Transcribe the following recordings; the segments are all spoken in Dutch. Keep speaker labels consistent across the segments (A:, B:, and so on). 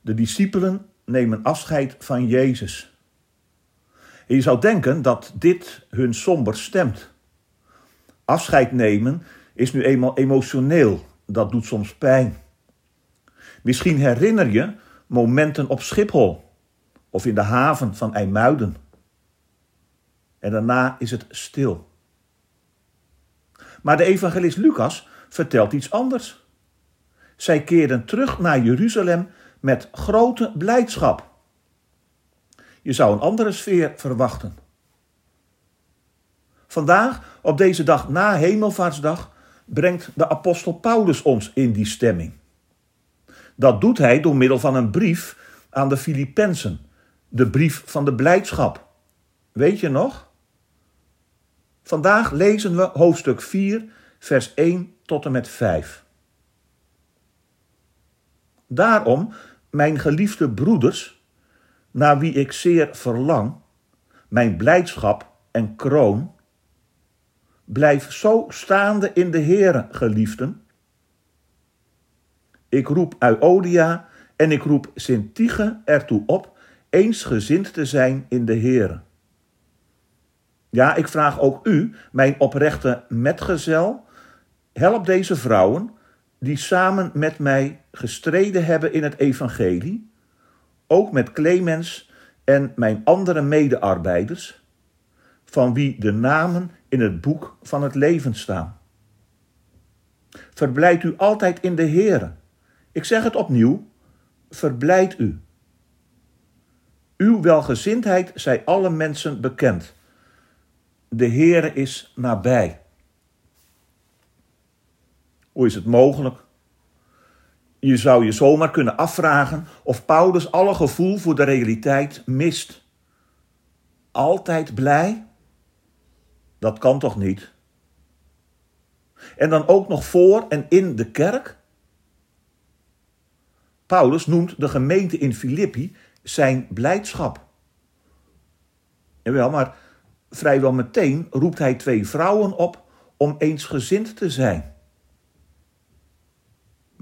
A: De discipelen nemen afscheid van Jezus. En je zou denken dat dit hun somber stemt. Afscheid nemen is nu eenmaal emotioneel, dat doet soms pijn. Misschien herinner je momenten op Schiphol of in de haven van IJmuiden. En daarna is het stil. Maar de evangelist Lucas vertelt iets anders. Zij keerden terug naar Jeruzalem met grote blijdschap. Je zou een andere sfeer verwachten. Vandaag, op deze dag na Hemelvaartsdag, brengt de apostel Paulus ons in die stemming. Dat doet hij door middel van een brief aan de Filippenzen, de brief van de blijdschap. Weet je nog? Vandaag lezen we hoofdstuk 4, vers 1 tot en met 5. Daarom, mijn geliefde broeders, naar wie ik zeer verlang, mijn blijdschap en kroon, blijf zo staande in de Heere, geliefden. Ik roep Euodia en ik roep Sintige ertoe op eensgezind te zijn in de Heere. Ja, ik vraag ook u, mijn oprechte metgezel, help deze vrouwen die samen met mij gestreden hebben in het evangelie, ook met Clemens en mijn andere medearbeiders, van wie de namen in het boek van het leven staan. Verblijd u altijd in de Heere. Ik zeg het opnieuw, verblijd u. Uw welgezindheid zij alle mensen bekend. De Heere is nabij. Hoe is het mogelijk? Je zou je zomaar kunnen afvragen of Paulus alle gevoel voor de realiteit mist. Altijd blij? Dat kan toch niet? En dan ook nog voor en in de kerk? Paulus noemt de gemeente in Filippi zijn blijdschap. Jawel, maar vrijwel meteen roept hij twee vrouwen op om eensgezind te zijn.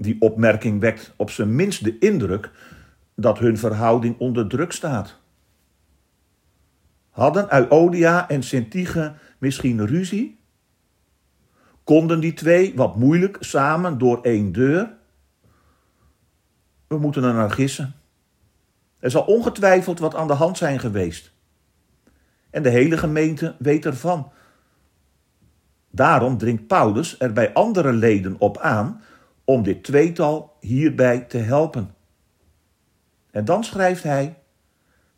A: Die opmerking wekt op zijn minst de indruk dat hun verhouding onder druk staat. Hadden Euodia en Sintige misschien ruzie? Konden die twee wat moeilijk samen door één deur? We moeten er naar gissen. Er zal ongetwijfeld wat aan de hand zijn geweest. En de hele gemeente weet ervan. Daarom dringt Paulus er bij andere leden op aan om dit tweetal hierbij te helpen. En dan schrijft hij: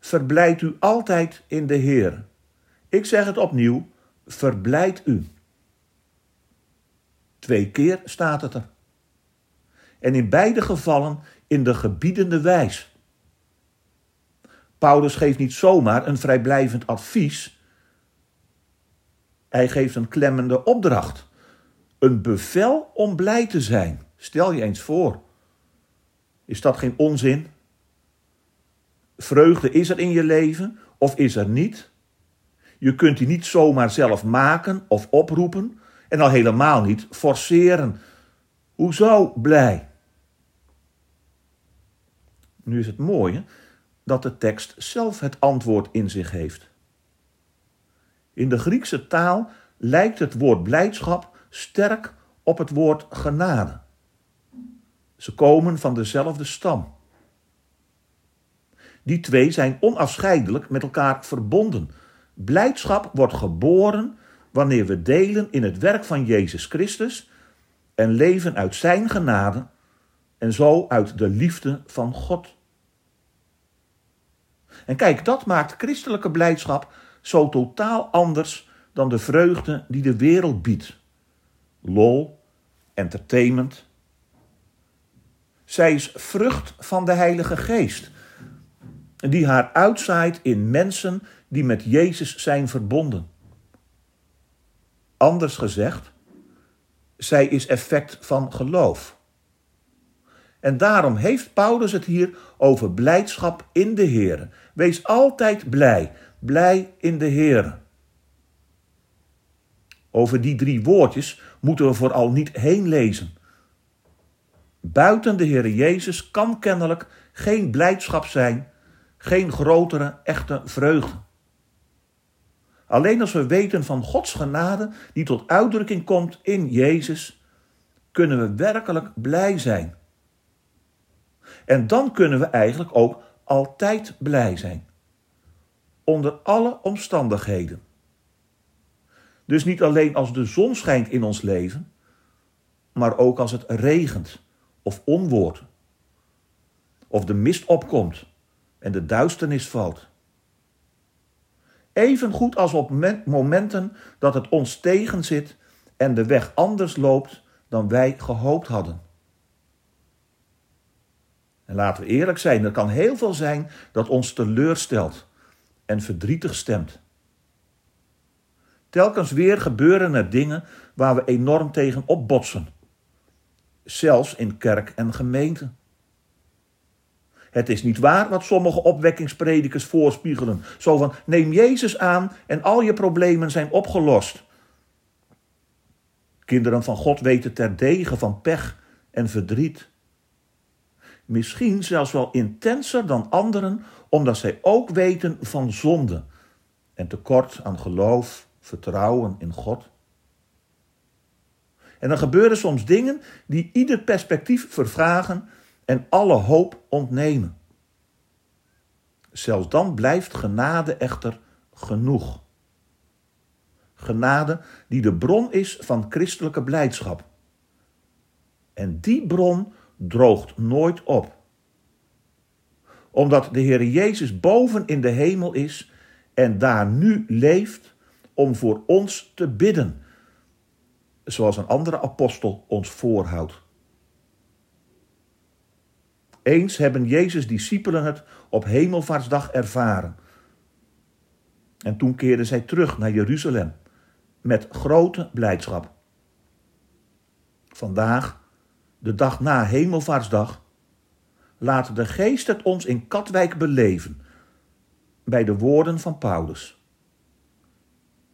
A: Verblijd u altijd in de Heer. Ik zeg het opnieuw: verblijd u. Twee keer staat het er. En in beide gevallen in de gebiedende wijs. Paulus geeft niet zomaar een vrijblijvend advies. Hij geeft een klemmende opdracht. Een bevel om blij te zijn. Stel je eens voor. Is dat geen onzin? Vreugde is er in je leven of is er niet? Je kunt die niet zomaar zelf maken of oproepen en al helemaal niet forceren. Hoezo blij? Nu is het mooie dat de tekst zelf het antwoord in zich heeft. In de Griekse taal lijkt het woord blijdschap sterk op het woord genade. Ze komen van dezelfde stam. Die twee zijn onafscheidelijk met elkaar verbonden. Blijdschap wordt geboren wanneer we delen in het werk van Jezus Christus en leven uit Zijn genade en zo uit de liefde van God. En kijk, dat maakt christelijke blijdschap zo totaal anders dan de vreugde die de wereld biedt. Lol, entertainment, zij is vrucht van de Heilige Geest, die haar uitzaait in mensen die met Jezus zijn verbonden. Anders gezegd, zij is effect van geloof. En daarom heeft Paulus het hier over blijdschap in de Heer. Wees altijd blij, blij in de Heer. Over die drie woordjes moeten we vooral niet heen lezen. Buiten de Heer Jezus kan kennelijk geen blijdschap zijn, geen grotere echte vreugde. Alleen als we weten van Gods genade die tot uitdrukking komt in Jezus, kunnen we werkelijk blij zijn. En dan kunnen we eigenlijk ook altijd blij zijn. Onder alle omstandigheden. Dus niet alleen als de zon schijnt in ons leven, maar ook als het regent of onwoord. Of de mist opkomt en de duisternis valt. Even goed als op momenten dat het ons tegenzit en de weg anders loopt dan wij gehoopt hadden. En laten we eerlijk zijn, er kan heel veel zijn dat ons teleurstelt en verdrietig stemt. Telkens weer gebeuren er dingen waar we enorm tegen opbotsen. Zelfs in kerk en gemeente. Het is niet waar wat sommige opwekkingspredikers voorspiegelen. Zo van, neem Jezus aan en al je problemen zijn opgelost. Kinderen van God weten terdege van pech en verdriet. Misschien zelfs wel intenser dan anderen, omdat zij ook weten van zonde en tekort aan geloof, vertrouwen in God. En dan gebeuren soms dingen die ieder perspectief vervragen en alle hoop ontnemen. Zelfs dan blijft genade echter genoeg. Genade die de bron is van christelijke blijdschap. En die bron droogt nooit op. Omdat de Heer Jezus boven in de hemel is en daar nu leeft om voor ons te bidden, zoals een andere apostel ons voorhoudt. Eens hebben Jezus' discipelen het op Hemelvaartsdag ervaren. En toen keerden zij terug naar Jeruzalem met grote blijdschap. Vandaag, de dag na Hemelvaartsdag, laat de Geest het ons in Katwijk beleven bij de woorden van Paulus.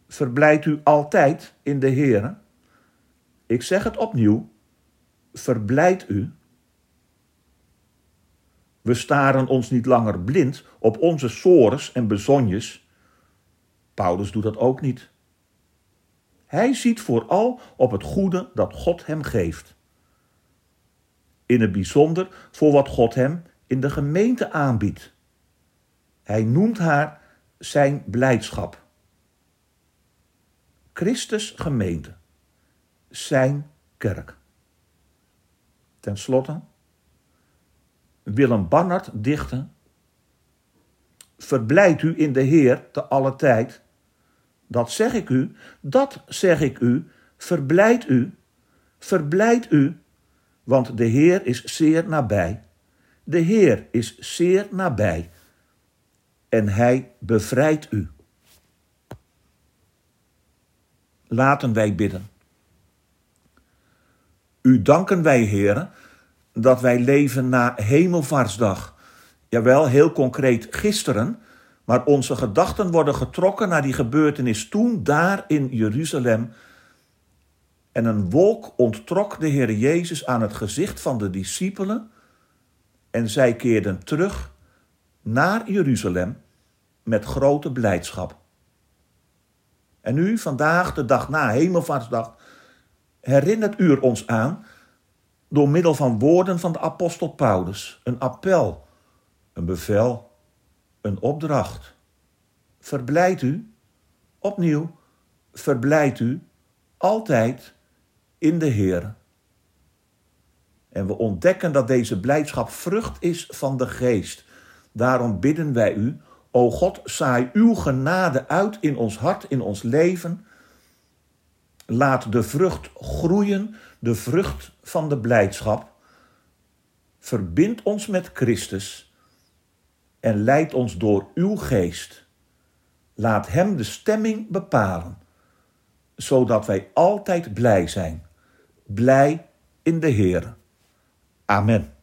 A: Verblijd u altijd in de Heer. Ik zeg het opnieuw, verblijd u we staren ons niet langer blind op onze sores en bezonjes. Paulus doet dat ook niet. Hij ziet vooral op het goede dat God hem geeft. In het bijzonder voor wat God hem in de gemeente aanbiedt. Hij noemt haar zijn blijdschap. Christus gemeente, zijn kerk. Ten slotte, Willem Barnard dichtte. Verblijd u in de Heer te alle tijd. Dat zeg ik u, dat zeg ik u, verblijd u, verblijd u, want de Heer is zeer nabij. De Heer is zeer nabij en Hij bevrijdt u. Laten wij bidden. U danken wij, Heeren, dat wij leven na Hemelvaartsdag. Jawel, heel concreet gisteren, maar onze gedachten worden getrokken naar die gebeurtenis toen, daar in Jeruzalem. En een wolk onttrok de Heer Jezus aan het gezicht van de discipelen en zij keerden terug naar Jeruzalem met grote blijdschap. En nu, vandaag, de dag na Hemelvaartsdag, herinnert u ons aan door middel van woorden van de apostel Paulus, een appel, een bevel, een opdracht. Verblijd u, opnieuw, verblijd u altijd in de Heer. En we ontdekken dat deze blijdschap vrucht is van de geest. Daarom bidden wij u, o God, saai uw genade uit in ons hart, in ons leven. Laat de vrucht groeien de vrucht van de blijdschap, verbindt ons met Christus en leid ons door uw geest. Laat hem de stemming bepalen, zodat wij altijd blij zijn. Blij in de Heer. Amen.